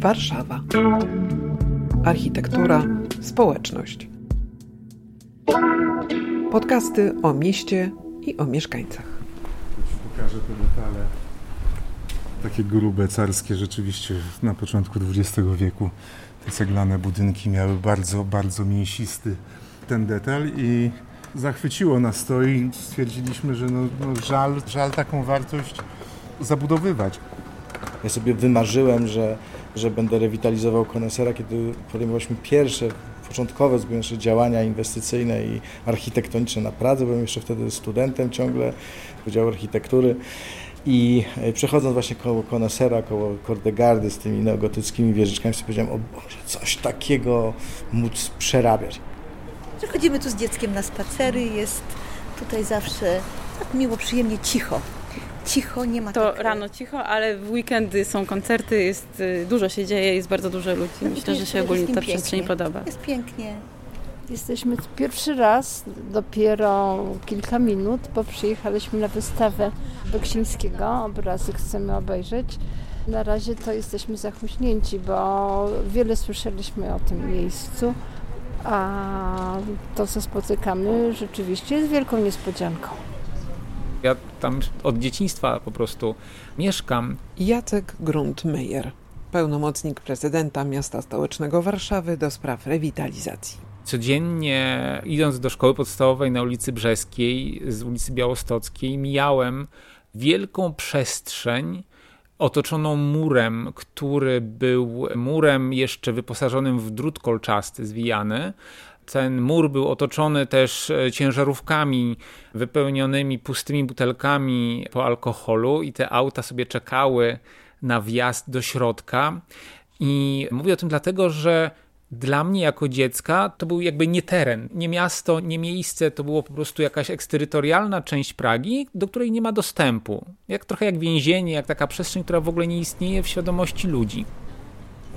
Warszawa. Architektura, społeczność. Podcasty o mieście i o mieszkańcach. Pokażę te detale. Takie grube, carskie rzeczywiście na początku XX wieku. Te ceglane budynki miały bardzo, bardzo mięsisty ten detal i zachwyciło nas to i stwierdziliśmy, że no, no żal, żal taką wartość zabudowywać. Ja sobie wymarzyłem, że, że będę rewitalizował konesera, kiedy podejmowaliśmy pierwsze, początkowe działania inwestycyjne i architektoniczne na Pradze. Byłem jeszcze wtedy studentem ciągle Wydziału Architektury. I e, przechodząc właśnie koło konesera, koło Kordegardy z tymi neogotyckimi wieżyczkami, sobie powiedziałem, o Boże, coś takiego móc przerabiać. Chodzimy tu z dzieckiem na spacery, jest tutaj zawsze tak miło, przyjemnie, cicho. Cicho, nie ma To tak... rano cicho, ale w weekendy są koncerty, jest y, dużo się dzieje, jest bardzo dużo ludzi. Myślę, że się ogólnie ta przestrzeń podoba. Jest pięknie. Jesteśmy pierwszy raz, dopiero kilka minut, bo przyjechaliśmy na wystawę Beksińskiego. Obrazy chcemy obejrzeć. Na razie to jesteśmy zachmuśnięci, bo wiele słyszeliśmy o tym miejscu, a to, co spotykamy, rzeczywiście jest wielką niespodzianką. Ja tam od dzieciństwa po prostu mieszkam. Jacek Gruntmeyer, pełnomocnik prezydenta miasta stołecznego Warszawy do spraw rewitalizacji. Codziennie idąc do szkoły podstawowej na ulicy Brzeskiej z ulicy Białostockiej mijałem wielką przestrzeń otoczoną murem, który był murem jeszcze wyposażonym w drut kolczasty zwijany. Ten mur był otoczony też ciężarówkami wypełnionymi pustymi butelkami po alkoholu i te auta sobie czekały na wjazd do środka. I mówię o tym dlatego, że dla mnie jako dziecka to był jakby nie teren, nie miasto, nie miejsce, to było po prostu jakaś eksterytorialna część Pragi, do której nie ma dostępu. Jak trochę jak więzienie, jak taka przestrzeń, która w ogóle nie istnieje w świadomości ludzi.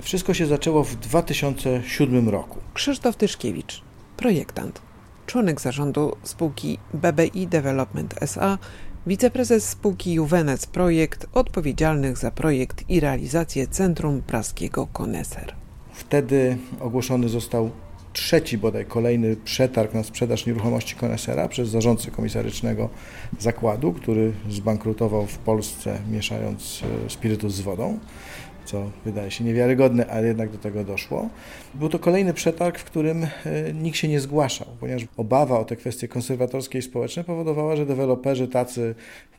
Wszystko się zaczęło w 2007 roku. Krzysztof Tyszkiewicz, projektant, członek zarządu spółki BBI Development SA, wiceprezes spółki Juvenes Projekt, odpowiedzialnych za projekt i realizację Centrum Praskiego Koneser. Wtedy ogłoszony został trzeci bodaj kolejny przetarg na sprzedaż nieruchomości konesera przez zarządcę komisarycznego zakładu, który zbankrutował w Polsce mieszając e, spirytus z wodą co wydaje się niewiarygodne, ale jednak do tego doszło. Był to kolejny przetarg, w którym e, nikt się nie zgłaszał, ponieważ obawa o te kwestie konserwatorskie i społeczne powodowała, że deweloperzy tacy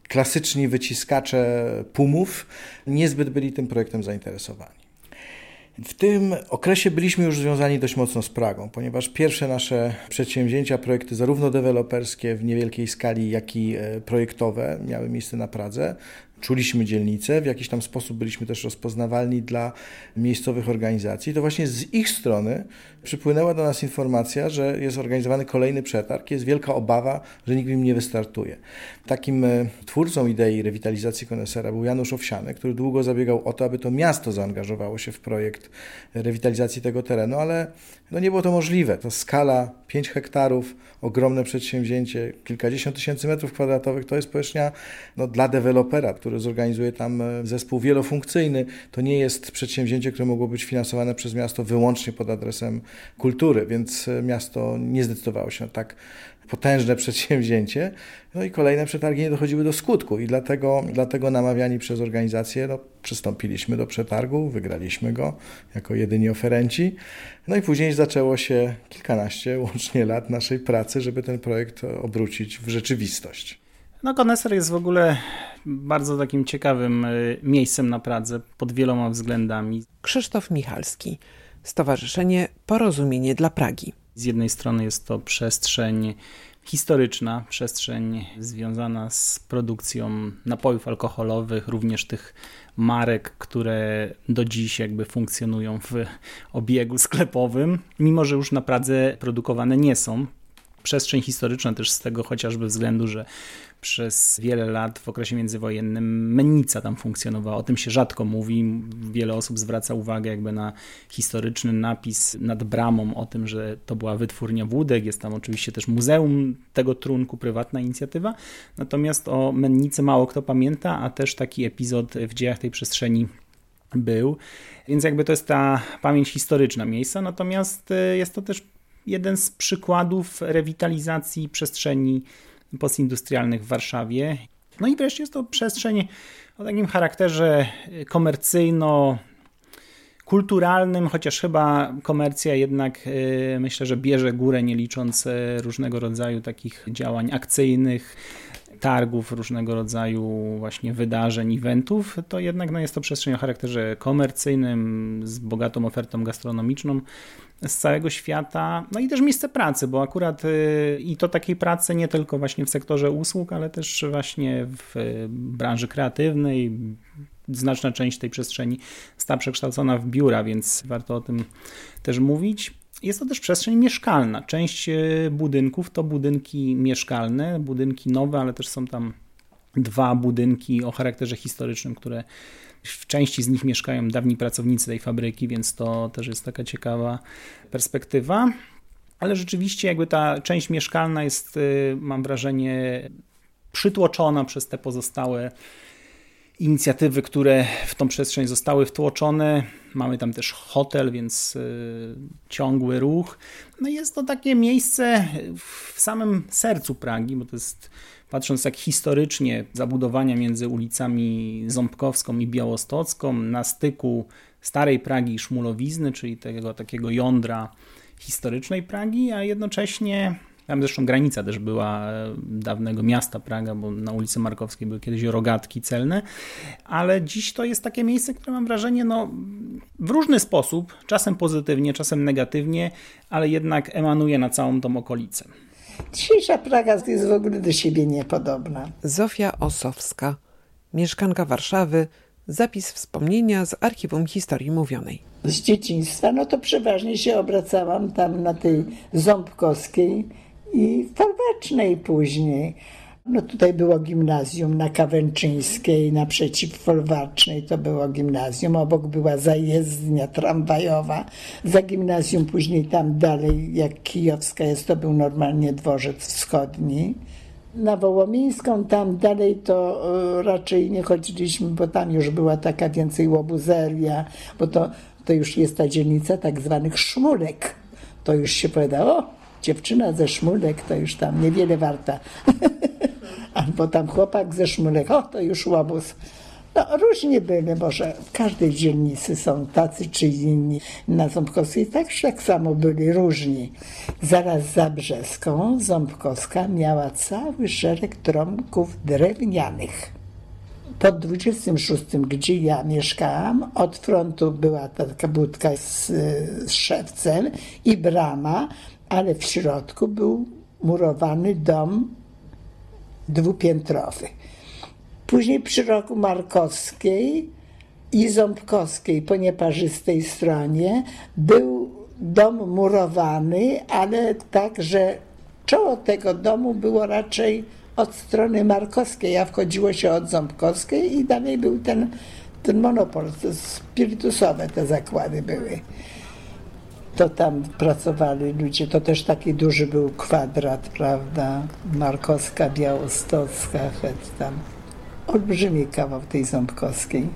klasyczni wyciskacze pumów niezbyt byli tym projektem zainteresowani. W tym okresie byliśmy już związani dość mocno z Pragą, ponieważ pierwsze nasze przedsięwzięcia, projekty zarówno deweloperskie w niewielkiej skali, jak i e, projektowe miały miejsce na Pradze czuliśmy dzielnicę, w jakiś tam sposób byliśmy też rozpoznawalni dla miejscowych organizacji, to właśnie z ich strony przypłynęła do nas informacja, że jest organizowany kolejny przetarg, jest wielka obawa, że nikt im nie wystartuje. Takim e, twórcą idei rewitalizacji konesera był Janusz Owsiany, który długo zabiegał o to, aby to miasto zaangażowało się w projekt rewitalizacji tego terenu, ale no nie było to możliwe. To skala 5 hektarów, ogromne przedsięwzięcie, kilkadziesiąt tysięcy metrów kwadratowych, to jest powierzchnia no, dla dewelopera, który zorganizuje tam e, zespół wielofunkcyjny. To nie jest przedsięwzięcie, które mogło być finansowane przez miasto wyłącznie pod adresem kultury, więc e, miasto nie zdecydowało się na tak potężne przedsięwzięcie. No i kolejne przetargi nie dochodziły do skutku i dlatego, dlatego namawiani przez organizację no, przystąpiliśmy do przetargu, wygraliśmy go jako jedyni oferenci. No i później zaczęło się kilkanaście łącznie lat naszej pracy, żeby ten projekt obrócić w rzeczywistość. No, Koneser jest w ogóle bardzo takim ciekawym y, miejscem na Pradze pod wieloma względami. Krzysztof Michalski, Stowarzyszenie Porozumienie dla Pragi. Z jednej strony jest to przestrzeń historyczna, przestrzeń związana z produkcją napojów alkoholowych, również tych marek, które do dziś jakby funkcjonują w obiegu sklepowym, mimo że już na Pradze produkowane nie są. przestrzeń historyczna też z tego chociażby względu, że przez wiele lat w okresie międzywojennym mennica tam funkcjonowała. O tym się rzadko mówi. Wiele osób zwraca uwagę jakby na historyczny napis nad bramą o tym, że to była wytwórnia wódek. Jest tam oczywiście też muzeum tego trunku, prywatna inicjatywa. Natomiast o mennicy mało kto pamięta, a też taki epizod w dziejach tej przestrzeni był. Więc jakby to jest ta pamięć historyczna miejsca, natomiast y, jest to też jeden z przykładów rewitalizacji przestrzeni postindustrialnych w Warszawie. No i wreszcie jest to przestrzeń o takim charakterze komercyjno kulturalnym, chociaż chyba komercja jednak y, myślę, że bierze górę, nie licząc y, różnego rodzaju takich działań akcyjnych, targów, różnego rodzaju właśnie wydarzeń, eventów, to jednak no, jest to przestrzeń o charakterze komercyjnym, z bogatą ofertą gastronomiczną z całego świata, no i też miejsce pracy, bo akurat y, i to takiej pracy nie tylko właśnie w sektorze usług, ale też właśnie w branży kreatywnej. Znaczna część tej przestrzeni została przekształcona w biura, więc warto o tym też mówić. Jest to też przestrzeń mieszkalna. Część e, budynków to budynki mieszkalne, budynki nowe, ale też są tam dwa budynki o charakterze historycznym, które w części z nich mieszkają dawni pracownicy tej fabryki, więc to też jest taka ciekawa perspektywa. Ale rzeczywiście, jakby ta część mieszkalna jest, e, mam wrażenie, przytłoczona przez te pozostałe inicjatywy, które w tą przestrzeń zostały wtłoczone. Mamy tam też hotel, więc y, ciągły ruch. No jest to takie miejsce w samym sercu Pragi, bo to jest, patrząc jak historycznie, zabudowania między ulicami Ząbkowską i Białostocką, na styku starej Pragi i Szmulowizny, czyli tego takiego jądra historycznej Pragi, a jednocześnie tam zresztą granica też była e, dawnego miasta Praga, bo na ulicy Markowskiej były kiedyś rogatki celne, ale dziś to jest takie miejsce, które mam wrażenie, no w różny sposób, czasem pozytywnie, czasem negatywnie, ale jednak emanuje na całą tą okolicę. Dzisiejsza Praga jest w ogóle do siebie niepodobna. Zofia Osowska, mieszkanka Warszawy, zapis wspomnienia z Archiwum Historii Mówionej. Z dzieciństwa, no to przeważnie się obracałam tam na tej Ząbkowskiej, i Folwarcznej później. No tutaj było gimnazjum na Kawęczyńskiej, naprzeciw Folwarcznej to było gimnazjum, obok była zajezdnia tramwajowa. Za gimnazjum później tam dalej, jak Kijowska jest, to był normalnie dworzec wschodni. Na Wołomińską tam dalej to e, raczej nie chodziliśmy, bo tam już była taka więcej łobuzeria, bo to, to już jest ta dzielnica tak zwanych szmulek. To już się powiadało, dziewczyna ze szmulek to już tam niewiele warta. Albo tam chłopak ze szmulek, o to już łobuz. No różnie były, może w każdej dzielnicy są tacy czy inni. Na Ząbkowskiej także tak samo byli różni. Zaraz za Brzeską Ząbkowska miała cały szereg trąbków drewnianych. Pod 26, gdzie ja mieszkałam, od frontu była taka budka z, z szewcem i brama, ale w środku był murowany dom dwupiętrowy. Później przy roku Markowskiej i Ząbkowskiej po nieparzystej stronie był dom murowany, ale tak, że czoło tego domu było raczej od strony markowskiej, a wchodziło się od Ząbkowskiej i dalej był ten, ten monopol, spirytusowe te zakłady były to tam pracowali ludzie. To też taki duży był kwadrat, prawda? Markowska, Białostocka, het tam. Olbrzymi kawał tej Ząbkowskiej.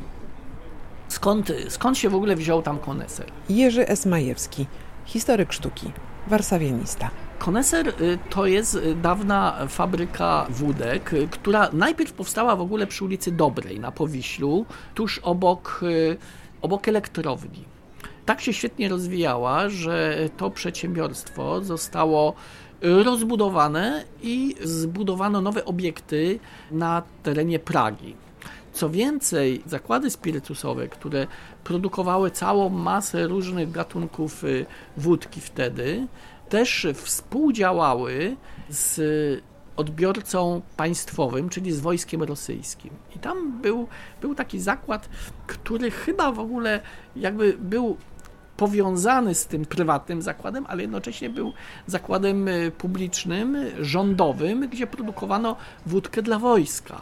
Skąd, skąd się w ogóle wziął tam koneser? Jerzy Esmajewski, historyk sztuki, warszawianista. Koneser y, to jest y, dawna fabryka wódek, y, która najpierw powstała w ogóle przy ulicy Dobrej na Powiślu, tuż obok, obok elektrowni tak się świetnie rozwijała, że to przedsiębiorstwo zostało rozbudowane i zbudowano nowe obiekty na terenie Pragi. Co więcej, zakłady spirytusowe, które produkowały całą masę różnych gatunków y, wódki wtedy, też współdziałały z odbiorcą państwowym, czyli z wojskiem rosyjskim. I tam był, był taki zakład, który chyba w ogóle jakby był powiązany z tym prywatnym zakładem, ale jednocześnie był zakładem e, publicznym, rządowym, gdzie produkowano wódkę dla wojska.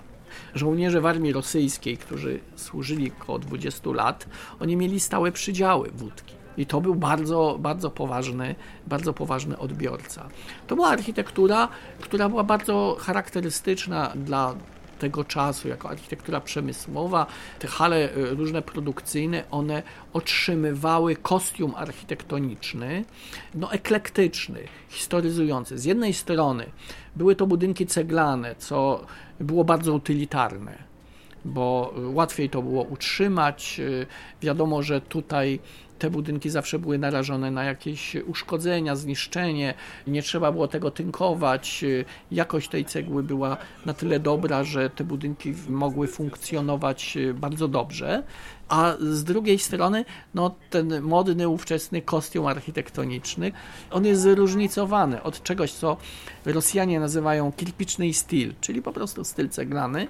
Żołnierze w armii rosyjskiej, którzy służyli około 20 lat, oni mieli stałe przydziały wódki. I to był bardzo, bardzo poważny, bardzo poważny odbiorca. To była architektura, która była bardzo charakterystyczna dla tego czasu, jako architektura przemysłowa, te hale e, różne produkcyjne, one otrzymywały kostium architektoniczny, no eklektyczny, historyzujący. Z jednej strony były to budynki ceglane, co było bardzo utylitarne bo łatwiej to było utrzymać. E, wiadomo, że tutaj te budynki zawsze były narażone na jakieś uszkodzenia, zniszczenie, nie trzeba było tego tynkować. Jakość tej cegły była na tyle dobra, że te budynki mogły funkcjonować bardzo dobrze. A z drugiej strony, no, ten modny, ówczesny kostium architektoniczny, on jest zróżnicowany od czegoś, co Rosjanie nazywają kirpiczny styl, czyli po prostu styl ceglany,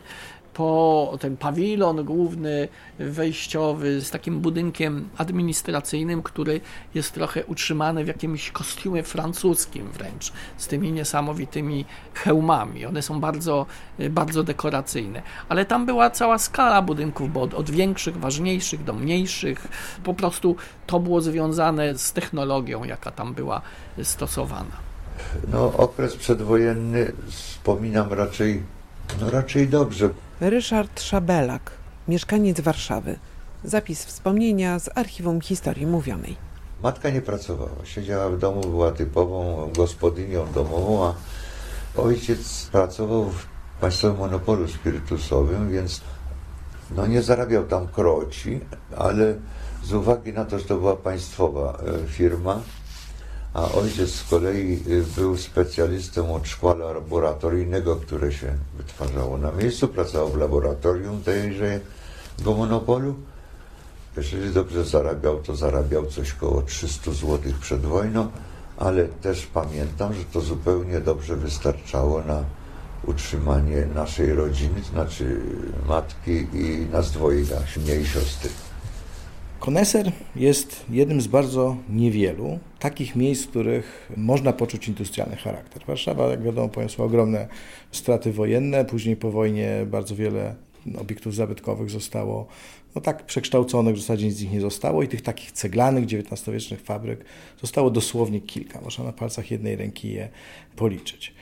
po ten pawilon główny, wejściowy, z takim budynkiem administracyjnym, który jest trochę utrzymany w jakimś kostiumie francuskim wręcz, z tymi niesamowitymi hełmami. One są bardzo, bardzo dekoracyjne. Ale tam była cała skala budynków, bo od, od większych, ważniejszych do mniejszych. Po prostu to było związane z technologią, jaka tam była stosowana. No, okres przedwojenny wspominam raczej, no raczej dobrze. Ryszard Szabelak, mieszkaniec Warszawy. Zapis wspomnienia z archiwum historii mówionej. Matka nie pracowała, siedziała w domu, była typową gospodynią domową, a ojciec pracował w państwowym monopolu spirytusowym, więc no nie zarabiał tam kroci, ale z uwagi na to, że to była państwowa e, firma, a ojciec z kolei y, był specjalistą od szkła laboratoryjnego, które się wytwarzało na miejscu, pracował w laboratorium tejże go monopolu. Jeżeli dobrze zarabiał, to zarabiał coś około 300 zł przed wojną, ale też pamiętam, że to zupełnie dobrze wystarczało na utrzymanie naszej rodziny, znaczy matki i nas dwojga, mniej siostry. Koneser jest jednym z bardzo niewielu takich miejsc, w których można poczuć industrialny charakter. Warszawa, jak wiadomo, poniosła ogromne straty wojenne, później po wojnie bardzo wiele obiektów zabytkowych zostało no tak przekształconych, w zasadzie nic z nich nie zostało i tych takich ceglanych XIX-wiecznych fabryk zostało dosłownie kilka. Można na palcach jednej ręki je policzyć.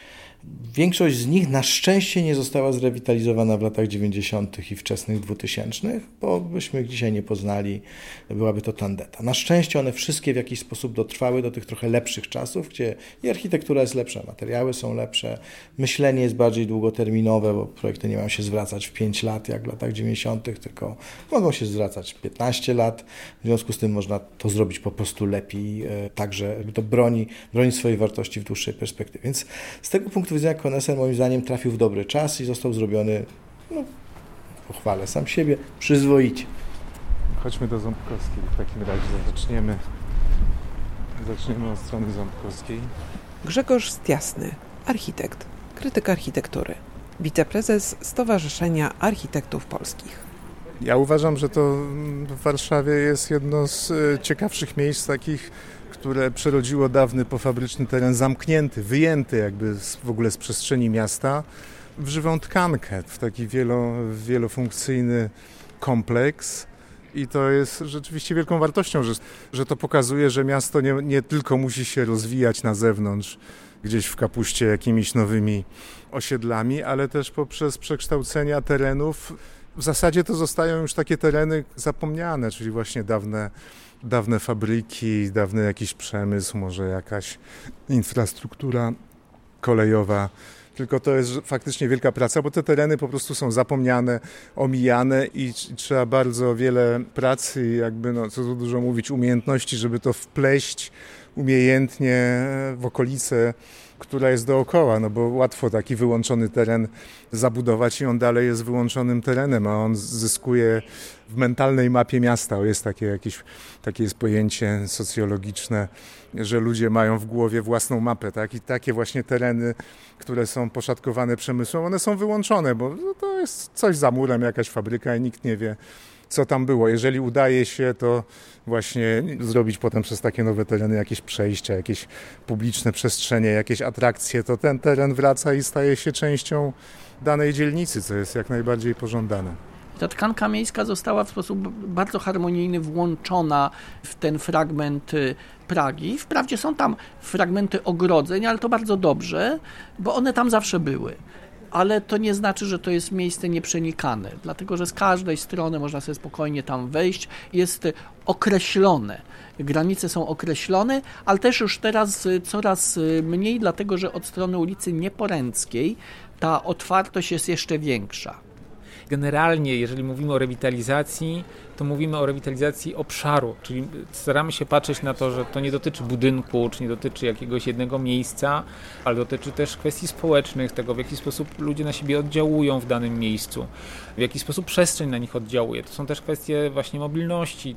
Większość z nich na szczęście nie została zrewitalizowana w latach 90. i wczesnych 2000, bo byśmy ich dzisiaj nie poznali, byłaby to tandeta. Na szczęście one wszystkie w jakiś sposób dotrwały do tych trochę lepszych czasów, gdzie i architektura jest lepsza, materiały są lepsze, myślenie jest bardziej długoterminowe, bo projekty nie mają się zwracać w 5 lat jak w latach 90., tylko mogą się zwracać 15 lat. W związku z tym można to zrobić po prostu lepiej, e, także to broni, broni swojej wartości w dłuższej perspektywie. Więc z tego punktu punktu widzenia koneser moim zdaniem trafił w dobry czas i został zrobiony, no, pochwalę sam siebie, przyzwoicie. Chodźmy do Ząbkowskiej w takim razie. Zaczniemy, zaczniemy od strony Ząbkowskiej. Grzegorz Stiasny, architekt, krytyk architektury, wiceprezes Stowarzyszenia Architektów Polskich. Ja uważam, że to w Warszawie jest jedno z e, ciekawszych miejsc takich które przerodziło dawny pofabryczny teren zamknięty, wyjęty jakby w ogóle z przestrzeni miasta w żywą tkankę, w taki wielo, wielofunkcyjny kompleks. I to jest rzeczywiście wielką wartością, że, że to pokazuje, że miasto nie, nie tylko musi się rozwijać na zewnątrz, gdzieś w kapuście jakimiś nowymi osiedlami, ale też poprzez przekształcenia terenów. W zasadzie to zostają już takie tereny zapomniane, czyli właśnie dawne dawne fabryki, dawny jakiś przemysł, może jakaś infrastruktura kolejowa. Tylko to jest faktycznie wielka praca, bo te tereny po prostu są zapomniane, omijane i trzeba bardzo wiele pracy, jakby, no, co tu dużo mówić, umiejętności, żeby to wpleść umiejętnie w okolice która jest dookoła, no bo łatwo taki wyłączony teren zabudować i on dalej jest wyłączonym terenem, a on zyskuje w mentalnej mapie miasta. Jest takie jakieś takie jest pojęcie socjologiczne, że ludzie mają w głowie własną mapę, tak? I takie właśnie tereny, które są poszatkowane przemysłem, one są wyłączone, bo to jest coś za murem, jakaś fabryka i nikt nie wie, co tam było. Jeżeli udaje się, to właśnie zrobić potem przez takie nowe tereny jakieś przejścia, jakieś publiczne przestrzenie, jakieś atrakcje, to ten teren wraca i staje się częścią danej dzielnicy, co jest jak najbardziej pożądane. Ta tkanka miejska została w sposób bardzo harmonijny włączona w ten fragment y, Pragi. Wprawdzie są tam fragmenty ogrodzeń, ale to bardzo dobrze, bo one tam zawsze były ale to nie znaczy, że to jest miejsce nieprzenikane, dlatego że z każdej strony można sobie spokojnie tam wejść. Jest określone. Granice są określone, ale też już teraz y, coraz y, mniej, dlatego że od strony ulicy Nieporęckiej ta otwartość jest jeszcze większa. Generalnie, jeżeli mówimy o rewitalizacji, to mówimy o rewitalizacji obszaru, czyli staramy się patrzeć na to, że to nie dotyczy budynku, czy nie dotyczy jakiegoś jednego miejsca, ale dotyczy też kwestii społecznych, tego w jaki sposób ludzie na siebie oddziałują w danym miejscu, w jaki sposób przestrzeń na nich oddziałuje. To są też kwestie właśnie mobilności.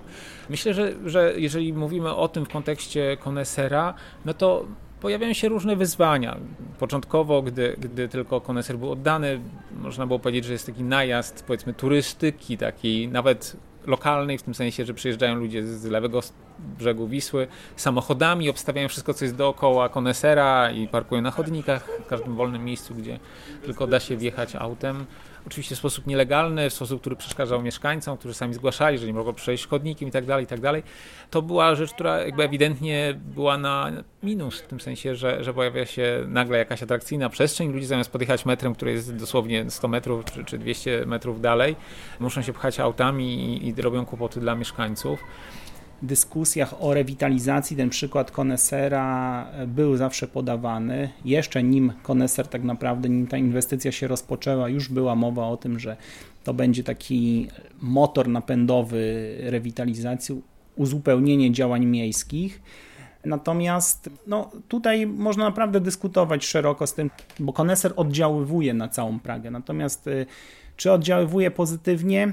Myślę, że, że jeżeli mówimy o tym w kontekście konesera, no to pojawiają się różne wyzwania. Początkowo, gdy, gdy tylko koneser był oddany, można było powiedzieć, że jest taki najazd, powiedzmy, turystyki, takiej nawet lokalnej, w tym sensie, że przyjeżdżają ludzie z lewego brzegu Wisły samochodami, obstawiają wszystko, co jest dookoła konesera i parkują na chodnikach, w każdym wolnym miejscu, gdzie tylko da się wjechać autem oczywiście w sposób nielegalny, w sposób, który przeszkadzał mieszkańcom, którzy sami zgłaszali, że nie mogą przejść chodnikiem i tak dalej, i tak dalej. To była rzecz, która jakby ewidentnie była na minus, w tym sensie, że, że pojawia się nagle jakaś atrakcyjna przestrzeń, ludzie zamiast podjechać metrem, który jest dosłownie 100 metrów czy, czy 200 metrów dalej, muszą się pchać autami i, i robią kłopoty dla mieszkańców dyskusjach o rewitalizacji ten przykład konesera był zawsze podawany. Jeszcze nim koneser tak naprawdę, nim ta inwestycja się rozpoczęła, już była mowa o tym, że to będzie taki motor napędowy rewitalizacji, uzupełnienie działań miejskich. Natomiast no, tutaj można naprawdę dyskutować szeroko z tym, bo koneser oddziaływuje na całą Pragę. Natomiast y, czy oddziaływuje pozytywnie?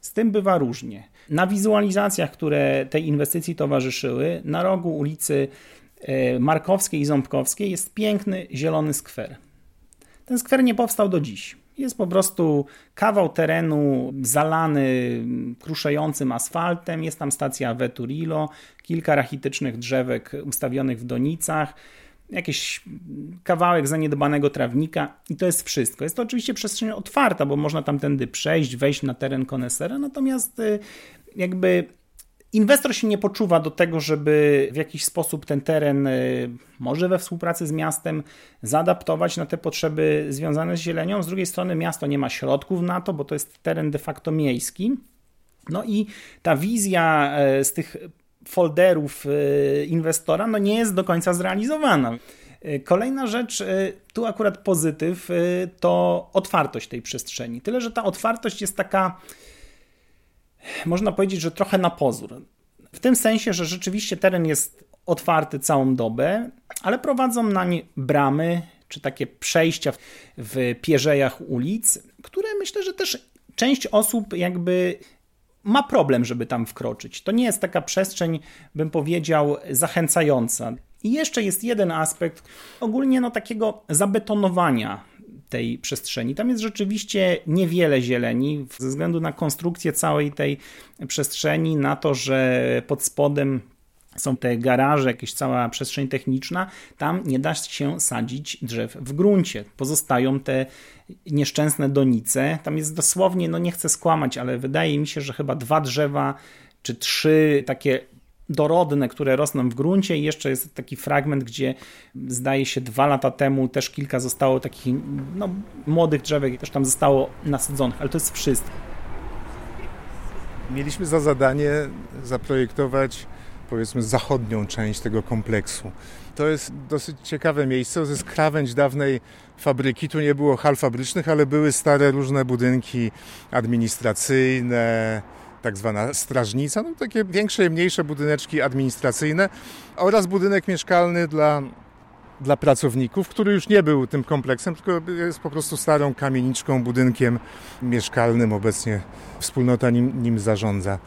Z tym bywa różnie. Na wizualizacjach, które tej inwestycji towarzyszyły, na rogu ulicy e, Markowskiej i Ząbkowskiej jest piękny zielony skwer. Ten skwer nie powstał do dziś. Jest po prostu kawał terenu zalany kruszejącym asfaltem, jest tam stacja Veturilo, kilka rachitycznych drzewek ustawionych w donicach, jakiś kawałek zaniedbanego trawnika i to jest wszystko. Jest to oczywiście przestrzeń otwarta, bo można tam tędy przejść, wejść na teren konesera, natomiast y, jakby inwestor się nie poczuwa do tego, żeby w jakiś sposób ten teren, y, może we współpracy z miastem, zaadaptować na te potrzeby związane z zielenią. Z drugiej strony miasto nie ma środków na to, bo to jest teren de facto miejski. No i ta wizja y, z tych folderów inwestora no nie jest do końca zrealizowana. Kolejna rzecz, tu akurat pozytyw, to otwartość tej przestrzeni. Tyle, że ta otwartość jest taka można powiedzieć, że trochę na pozór. W tym sensie, że rzeczywiście teren jest otwarty całą dobę, ale prowadzą nań bramy czy takie przejścia w pierzejach ulic, które myślę, że też część osób jakby ma problem, żeby tam wkroczyć. To nie jest taka przestrzeń, bym powiedział, zachęcająca. I jeszcze jest jeden aspekt ogólnie no, takiego zabetonowania tej przestrzeni. Tam jest rzeczywiście niewiele zieleni ze względu na konstrukcję całej tej przestrzeni, na to, że pod spodem są te garaże, jakaś cała przestrzeń techniczna, tam nie da się sadzić drzew w gruncie. Pozostają te nieszczęsne donice. Tam jest dosłownie, no nie chcę skłamać, ale wydaje mi się, że chyba dwa drzewa czy trzy takie dorodne, które rosną w gruncie i jeszcze jest taki fragment, gdzie zdaje się dwa lata temu też kilka zostało takich no, młodych drzewek też tam zostało nasadzonych, ale to jest wszystko. Mieliśmy za zadanie zaprojektować powiedzmy zachodnią część tego kompleksu. To jest dosyć ciekawe miejsce, to jest krawędź dawnej fabryki. Tu nie było hal fabrycznych, ale były stare różne budynki administracyjne, tak zwana strażnica, no takie większe i mniejsze budyneczki administracyjne oraz budynek mieszkalny dla, dla pracowników, który już nie był tym kompleksem, tylko jest po prostu starą kamieniczką, budynkiem mieszkalnym. Obecnie wspólnota nim, nim zarządza.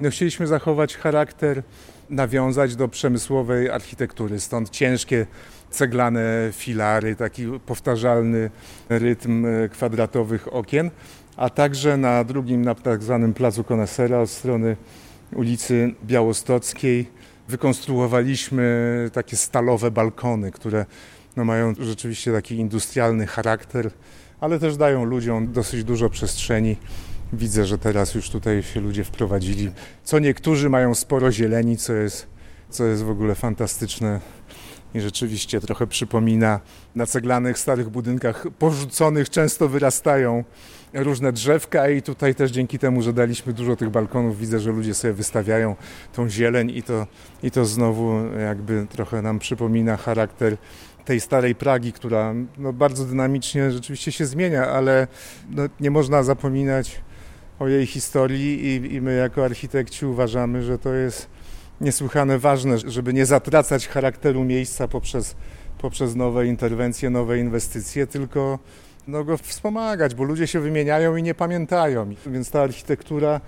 No, chcieliśmy zachować charakter, nawiązać do przemysłowej architektury, stąd ciężkie ceglane filary, taki powtarzalny rytm kwadratowych okien a także na drugim, na tak zwanym Placu Konesera od strony ulicy Białostockiej wykonstruowaliśmy takie stalowe balkony, które no, mają rzeczywiście taki industrialny charakter, ale też dają ludziom dosyć dużo przestrzeni. Widzę, że teraz już tutaj się ludzie wprowadzili. Co niektórzy mają sporo zieleni, co jest, co jest w ogóle fantastyczne i rzeczywiście trochę przypomina na ceglanych starych budynkach porzuconych często wyrastają różne drzewka i tutaj też dzięki temu, że daliśmy dużo tych balkonów, widzę, że ludzie sobie wystawiają tą zieleń i to, i to znowu jakby trochę nam przypomina charakter tej starej Pragi, która no, bardzo dynamicznie rzeczywiście się zmienia, ale no, nie można zapominać o jej historii i, i my jako architekci uważamy, że to jest niesłychane ważne, żeby nie zatracać charakteru miejsca poprzez, poprzez nowe interwencje, nowe inwestycje, tylko no, go wspomagać, bo ludzie się wymieniają i nie pamiętają. Więc ta architektura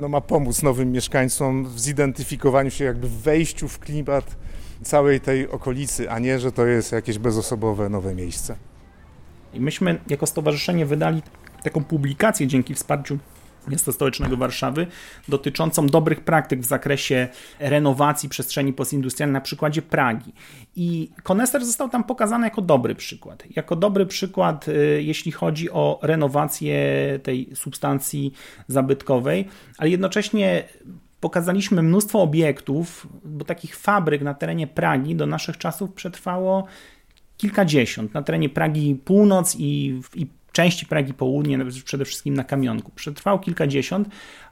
no, ma pomóc nowym mieszkańcom w zidentyfikowaniu się, jakby w wejściu w klimat całej tej okolicy, a nie, że to jest jakieś bezosobowe nowe miejsce. I myśmy jako stowarzyszenie wydali taką publikację dzięki wsparciu Miasta Stołecznego Warszawy dotyczącą dobrych praktyk w zakresie renowacji przestrzeni postindustrialnej na przykładzie Pragi. I Koneser został tam pokazany jako dobry przykład. Jako dobry przykład, y, jeśli chodzi o renowację tej substancji zabytkowej, ale jednocześnie pokazaliśmy mnóstwo obiektów, bo takich fabryk na terenie Pragi do naszych czasów przetrwało kilkadziesiąt. Na terenie Pragi Północ i, i części Pragi Południe, przede wszystkim na Kamionku. Przetrwał kilkadziesiąt,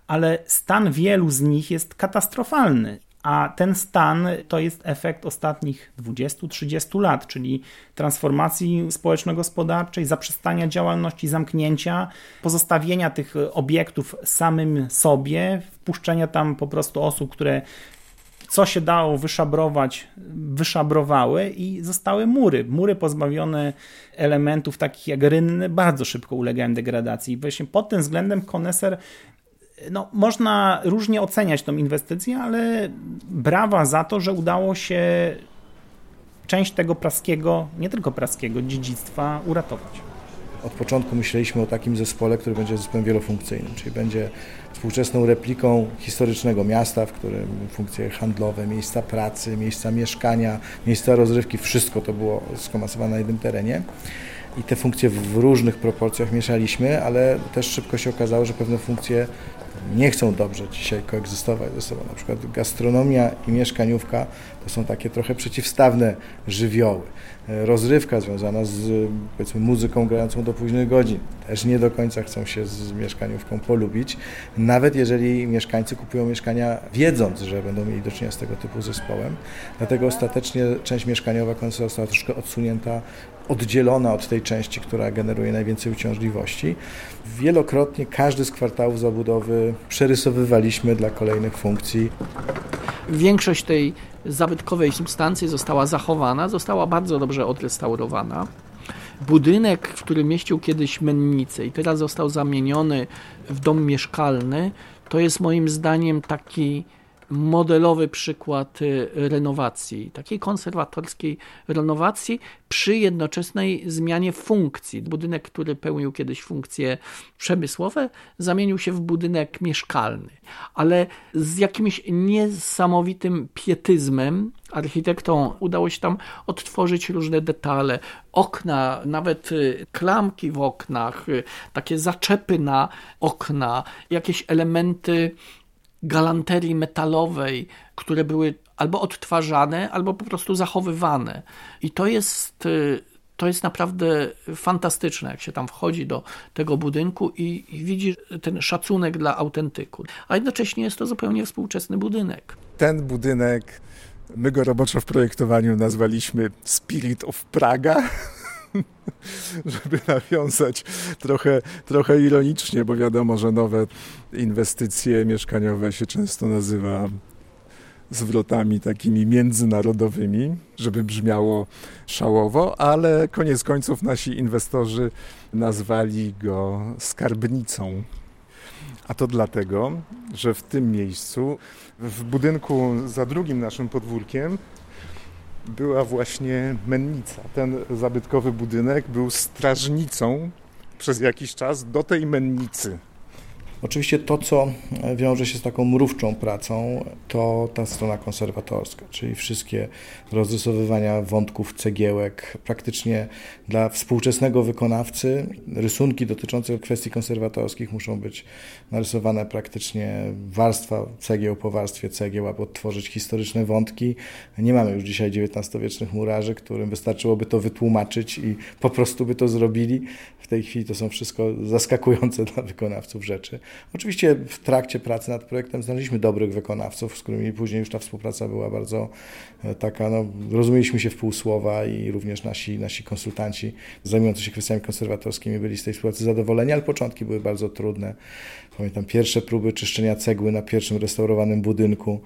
ale stan wielu z nich jest katastrofalny. A ten stan to jest efekt ostatnich 20-30 lat, czyli transformacji społeczno-gospodarczej, zaprzestania działalności, zamknięcia, pozostawienia tych obiektów samym sobie, wpuszczenia tam po prostu osób, które co się dało wyszabrować, wyszabrowały i zostały mury. Mury pozbawione elementów takich jak rynny bardzo szybko ulegają degradacji. Właśnie pod tym względem koneser no, można różnie oceniać tą inwestycję, ale brawa za to, że udało się część tego praskiego, nie tylko praskiego dziedzictwa uratować. Od początku myśleliśmy o takim zespole, który będzie zespołem wielofunkcyjnym, czyli będzie współczesną repliką historycznego miasta, w którym funkcje handlowe, miejsca pracy, miejsca mieszkania, miejsca rozrywki, wszystko to było skomasowane na jednym terenie. I te funkcje w różnych proporcjach mieszaliśmy, ale też szybko się okazało, że pewne funkcje nie chcą dobrze dzisiaj koegzystować ze sobą. Na przykład gastronomia i mieszkaniówka to są takie trochę przeciwstawne żywioły. Rozrywka związana z powiedzmy, muzyką grającą do późnych godzin też nie do końca chcą się z mieszkaniówką polubić, nawet jeżeli mieszkańcy kupują mieszkania wiedząc, że będą mieli do czynienia z tego typu zespołem. Dlatego ostatecznie część mieszkaniowa końca została troszkę odsunięta oddzielona od tej części, która generuje najwięcej uciążliwości. Wielokrotnie każdy z kwartałów zabudowy przerysowywaliśmy dla kolejnych funkcji. Większość tej zabytkowej substancji została zachowana, została bardzo dobrze odrestaurowana. Budynek, w którym mieścił kiedyś mennicę i teraz został zamieniony w dom mieszkalny, to jest moim zdaniem taki modelowy przykład y, renowacji, takiej konserwatorskiej renowacji przy jednoczesnej zmianie funkcji. Budynek, który pełnił kiedyś funkcje przemysłowe, zamienił się w budynek mieszkalny, ale z jakimś niesamowitym pietyzmem architektom udało się tam odtworzyć różne detale, okna, nawet y, klamki w oknach, y, takie zaczepy na okna, jakieś elementy galanterii metalowej, które były albo odtwarzane, albo po prostu zachowywane. I to jest, y, to jest naprawdę fantastyczne, jak się tam wchodzi do tego budynku i, i widzi ten szacunek dla autentyku. A jednocześnie jest to zupełnie współczesny budynek. Ten budynek, my go roboczo w projektowaniu nazwaliśmy Spirit of Praga żeby nawiązać trochę, trochę ironicznie, bo wiadomo, że nowe inwestycje mieszkaniowe się często nazywa zwrotami takimi międzynarodowymi, żeby brzmiało szałowo, ale koniec końców nasi inwestorzy nazwali go skarbnicą. A to dlatego, że w tym miejscu, w budynku za drugim naszym podwórkiem, była właśnie mennica. Ten zabytkowy budynek był strażnicą przez jakiś czas do tej mennicy. Oczywiście to, co wiąże się z taką mrówczą pracą, to ta strona konserwatorska, czyli wszystkie rozrysowywania wątków cegiełek. Praktycznie dla współczesnego wykonawcy rysunki dotyczące kwestii konserwatorskich muszą być narysowane praktycznie warstwa cegieł po warstwie cegieł, aby odtworzyć historyczne wątki. Nie mamy już dzisiaj XIX-wiecznych murarzy, którym wystarczyłoby to wytłumaczyć i po prostu by to zrobili. W tej chwili to są wszystko zaskakujące dla wykonawców rzeczy. Oczywiście w trakcie pracy nad projektem znaleźliśmy dobrych wykonawców, z którymi później już ta współpraca była bardzo e, taka, no, rozumieliśmy się w pół słowa i również nasi, nasi konsultanci zajmujący się kwestiami konserwatorskimi byli z tej współpracy zadowoleni, ale początki były bardzo trudne. Pamiętam pierwsze próby czyszczenia cegły na pierwszym restaurowanym budynku,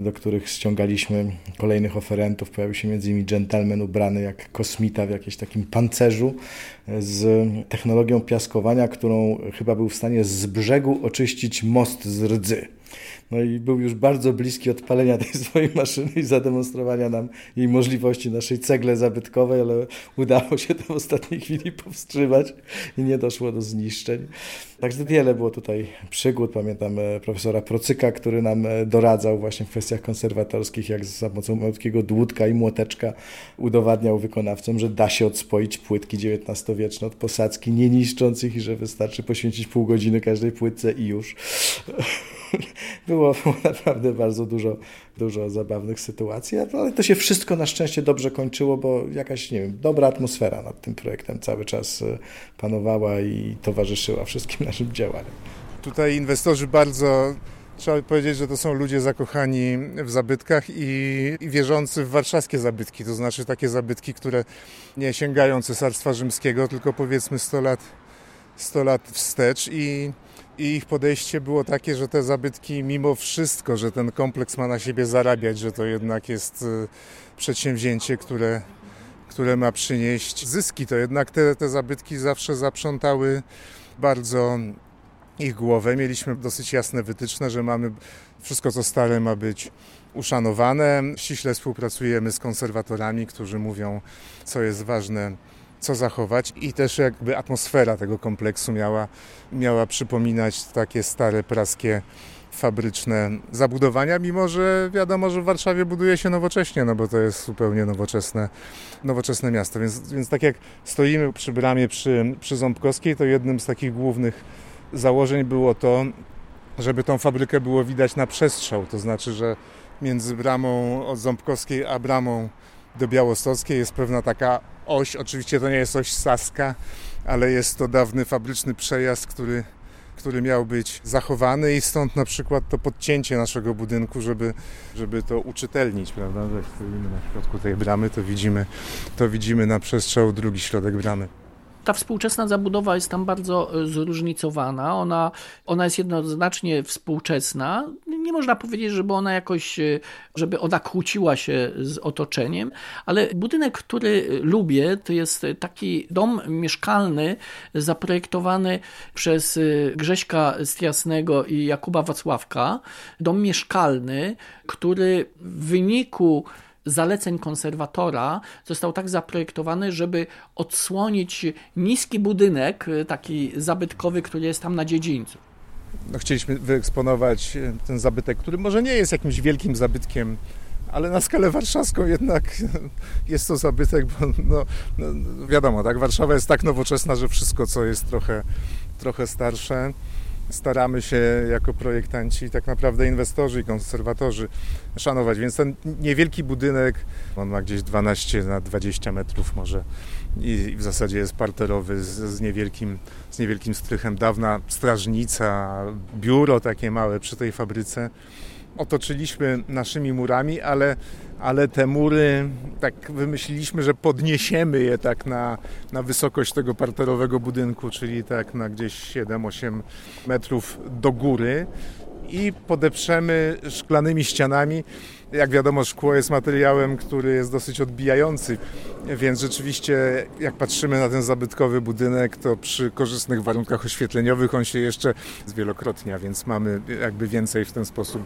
do których ściągaliśmy kolejnych oferentów. Pojawił się między innymi gentleman ubrany jak kosmita w jakimś takim pancerzu z technologią piaskowania, którą chyba był w stanie z brzegu oczyścić most z rdzy. No i był już bardzo bliski odpalenia tej swojej maszyny i zademonstrowania nam jej możliwości naszej cegle zabytkowej, ale udało się to w ostatniej chwili powstrzymać i nie doszło do zniszczeń. Także wiele było tutaj przygód. Pamiętam e, profesora Procyka, który nam e, doradzał właśnie w kwestiach konserwatorskich, jak za pomocą malutkiego dłutka i młoteczka udowadniał wykonawcom, że da się odspoić płytki XIX-wieczne od posadzki, nie niszcząc ich i że wystarczy poświęcić pół godziny każdej płytce i już. było, było naprawdę bardzo dużo, dużo zabawnych sytuacji, ale to się wszystko na szczęście dobrze kończyło, bo jakaś, nie wiem, dobra atmosfera nad tym projektem cały czas e, panowała i towarzyszyła wszystkim naszym działaniom. Tutaj inwestorzy bardzo Trzeba powiedzieć, że to są ludzie zakochani w zabytkach i, i, wierzący w warszawskie zabytki, to znaczy takie zabytki, które nie sięgają Cesarstwa Rzymskiego, tylko powiedzmy 100 lat, 100 lat wstecz i i ich podejście było takie, że te zabytki, mimo wszystko, że ten kompleks ma na siebie zarabiać, że to jednak jest y, przedsięwzięcie, które, które ma przynieść zyski, to jednak te, te zabytki zawsze zaprzątały bardzo ich głowę. Mieliśmy dosyć jasne wytyczne, że mamy wszystko, co stare, ma być uszanowane. Ściśle współpracujemy z konserwatorami, którzy mówią, co jest ważne co zachować i też jakby atmosfera tego kompleksu miała, miała przypominać takie stare praskie fabryczne zabudowania, mimo że wiadomo, że w Warszawie buduje się nowocześnie, no bo to jest zupełnie nowoczesne, nowoczesne miasto. Więc, więc tak jak stoimy przy bramie przy, przy Ząbkowskiej, to jednym z takich głównych założeń było to, żeby tą fabrykę było widać na przestrzał, to znaczy, że między bramą od Ząbkowskiej a bramą do Białostockiej jest pewna taka oś. Oczywiście to nie jest oś Saska, ale jest to dawny fabryczny przejazd, który, który miał być zachowany i stąd na przykład to podcięcie naszego budynku, żeby, żeby to uczytelnić, prawda? Jak stoimy na środku tej bramy, to widzimy, to widzimy na przestrzał drugi środek bramy. Ta współczesna zabudowa jest tam bardzo e, zróżnicowana. Ona, ona jest jednoznacznie współczesna. Nie można powiedzieć, żeby ona jakoś, e, żeby ona kłóciła się z otoczeniem, ale budynek, który lubię, to jest taki dom mieszkalny zaprojektowany przez e, Grześka Stiasnego i Jakuba Wacławka. Dom mieszkalny, który w wyniku zaleceń konserwatora został tak zaprojektowany, żeby odsłonić niski budynek, y, taki zabytkowy, który jest tam na dziedzińcu. No, chcieliśmy wyeksponować y, ten zabytek, który może nie jest jakimś wielkim zabytkiem, ale na skalę warszawską jednak jest to zabytek, bo no, no, wiadomo, tak, Warszawa jest tak nowoczesna, że wszystko, co jest trochę, trochę starsze, staramy się jako projektanci, tak naprawdę inwestorzy i konserwatorzy szanować. Więc ten niewielki budynek, on ma gdzieś 12 na 20 metrów może i w zasadzie jest parterowy z, z, niewielkim, z niewielkim strychem. Dawna strażnica, biuro takie małe przy tej fabryce otoczyliśmy naszymi murami, ale, ale te mury tak wymyśliliśmy, że podniesiemy je tak na, na wysokość tego parterowego budynku, czyli tak na gdzieś 7-8 metrów do góry i podeprzemy szklanymi ścianami jak wiadomo, szkło jest materiałem, który jest dosyć odbijający, więc rzeczywiście jak patrzymy na ten zabytkowy budynek, to przy korzystnych warunkach oświetleniowych on się jeszcze zwielokrotnia, więc mamy jakby więcej w ten sposób,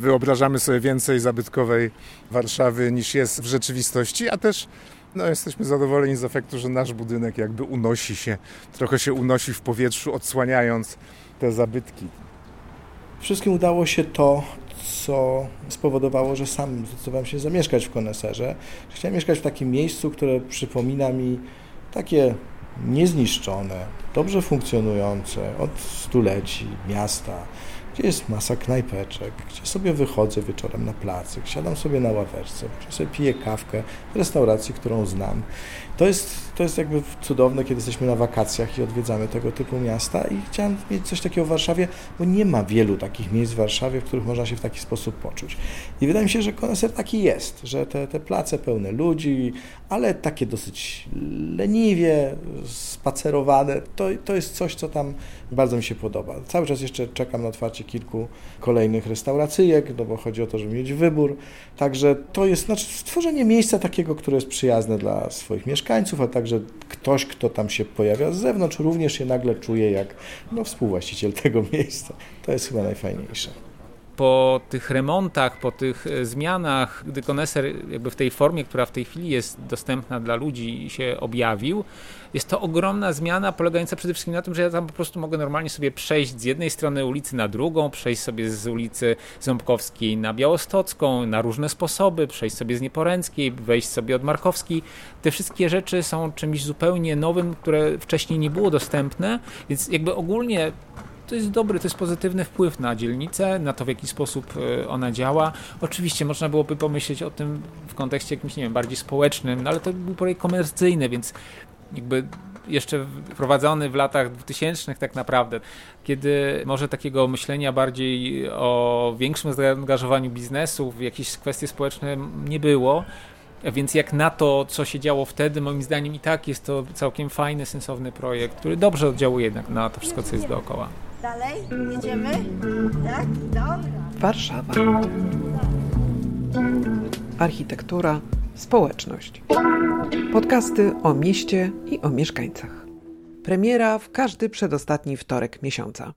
wyobrażamy sobie więcej zabytkowej Warszawy niż jest w rzeczywistości, a też No, jesteśmy zadowoleni z efektu, że nasz budynek jakby unosi się, trochę się unosi w powietrzu, odsłaniając te zabytki. Wszystkim udało się to, co spowodowało, że sam zdecydowałem się zamieszkać w Koneserze. Chciałem mieszkać w takim miejscu, które przypomina mi takie niezniszczone, dobrze funkcjonujące od stuleci miasta, gdzie jest masa knajpeczek, gdzie sobie wychodzę wieczorem na placyk, siadam sobie na ławeczce, gdzie sobie piję kawkę w restauracji, którą znam. To jest, to jest jakby cudowne, kiedy jesteśmy na wakacjach i odwiedzamy tego typu miasta i chciałem mieć coś takiego w Warszawie, bo nie ma wielu takich miejsc w Warszawie, w których można się w taki sposób poczuć. I wydaje mi się, że koneser taki jest, że te, te place pełne ludzi, ale takie dosyć leniwie, spacerowane, to, to jest coś, co tam bardzo mi się podoba. Cały czas jeszcze czekam na otwarcie kilku kolejnych restauracyjek, no bo chodzi o to, żeby mieć wybór. Także to jest znaczy stworzenie miejsca takiego, które jest przyjazne dla swoich mieszkańców, a także ktoś, kto tam się pojawia z zewnątrz, również się nagle czuje jak no, współwłaściciel tego miejsca. To jest chyba najfajniejsze po tych remontach, po tych e, zmianach, gdy koneser jakby w tej formie, która w tej chwili jest dostępna dla ludzi się objawił, jest to ogromna zmiana polegająca przede wszystkim na tym, że ja tam po prostu mogę normalnie sobie przejść z jednej strony ulicy na drugą, przejść sobie z ulicy Ząbkowskiej na Białostocką na różne sposoby, przejść sobie z Nieporęckiej, wejść sobie od Markowskiej. Te wszystkie rzeczy są czymś zupełnie nowym, które wcześniej nie było dostępne, więc jakby ogólnie to jest dobry, to jest pozytywny wpływ na dzielnicę, na to w jaki sposób e, ona działa. Oczywiście można byłoby pomyśleć o tym w kontekście jakimś, nie wiem, bardziej społecznym, no ale to był projekt komercyjny, więc jakby jeszcze wprowadzony w latach 2000 tak naprawdę, kiedy może takiego myślenia bardziej o większym zaangażowaniu biznesu w jakieś kwestie społeczne nie było. Więc jak na to, co się działo wtedy, moim zdaniem i tak jest to całkiem fajny, sensowny projekt, który dobrze oddziałuje jednak na to wszystko, co jest dookoła. Dalej? Jedziemy? Tak? Dobra. Warszawa. Architektura, społeczność. Podcasty o mieście i o mieszkańcach. Premiera w każdy przedostatni wtorek miesiąca.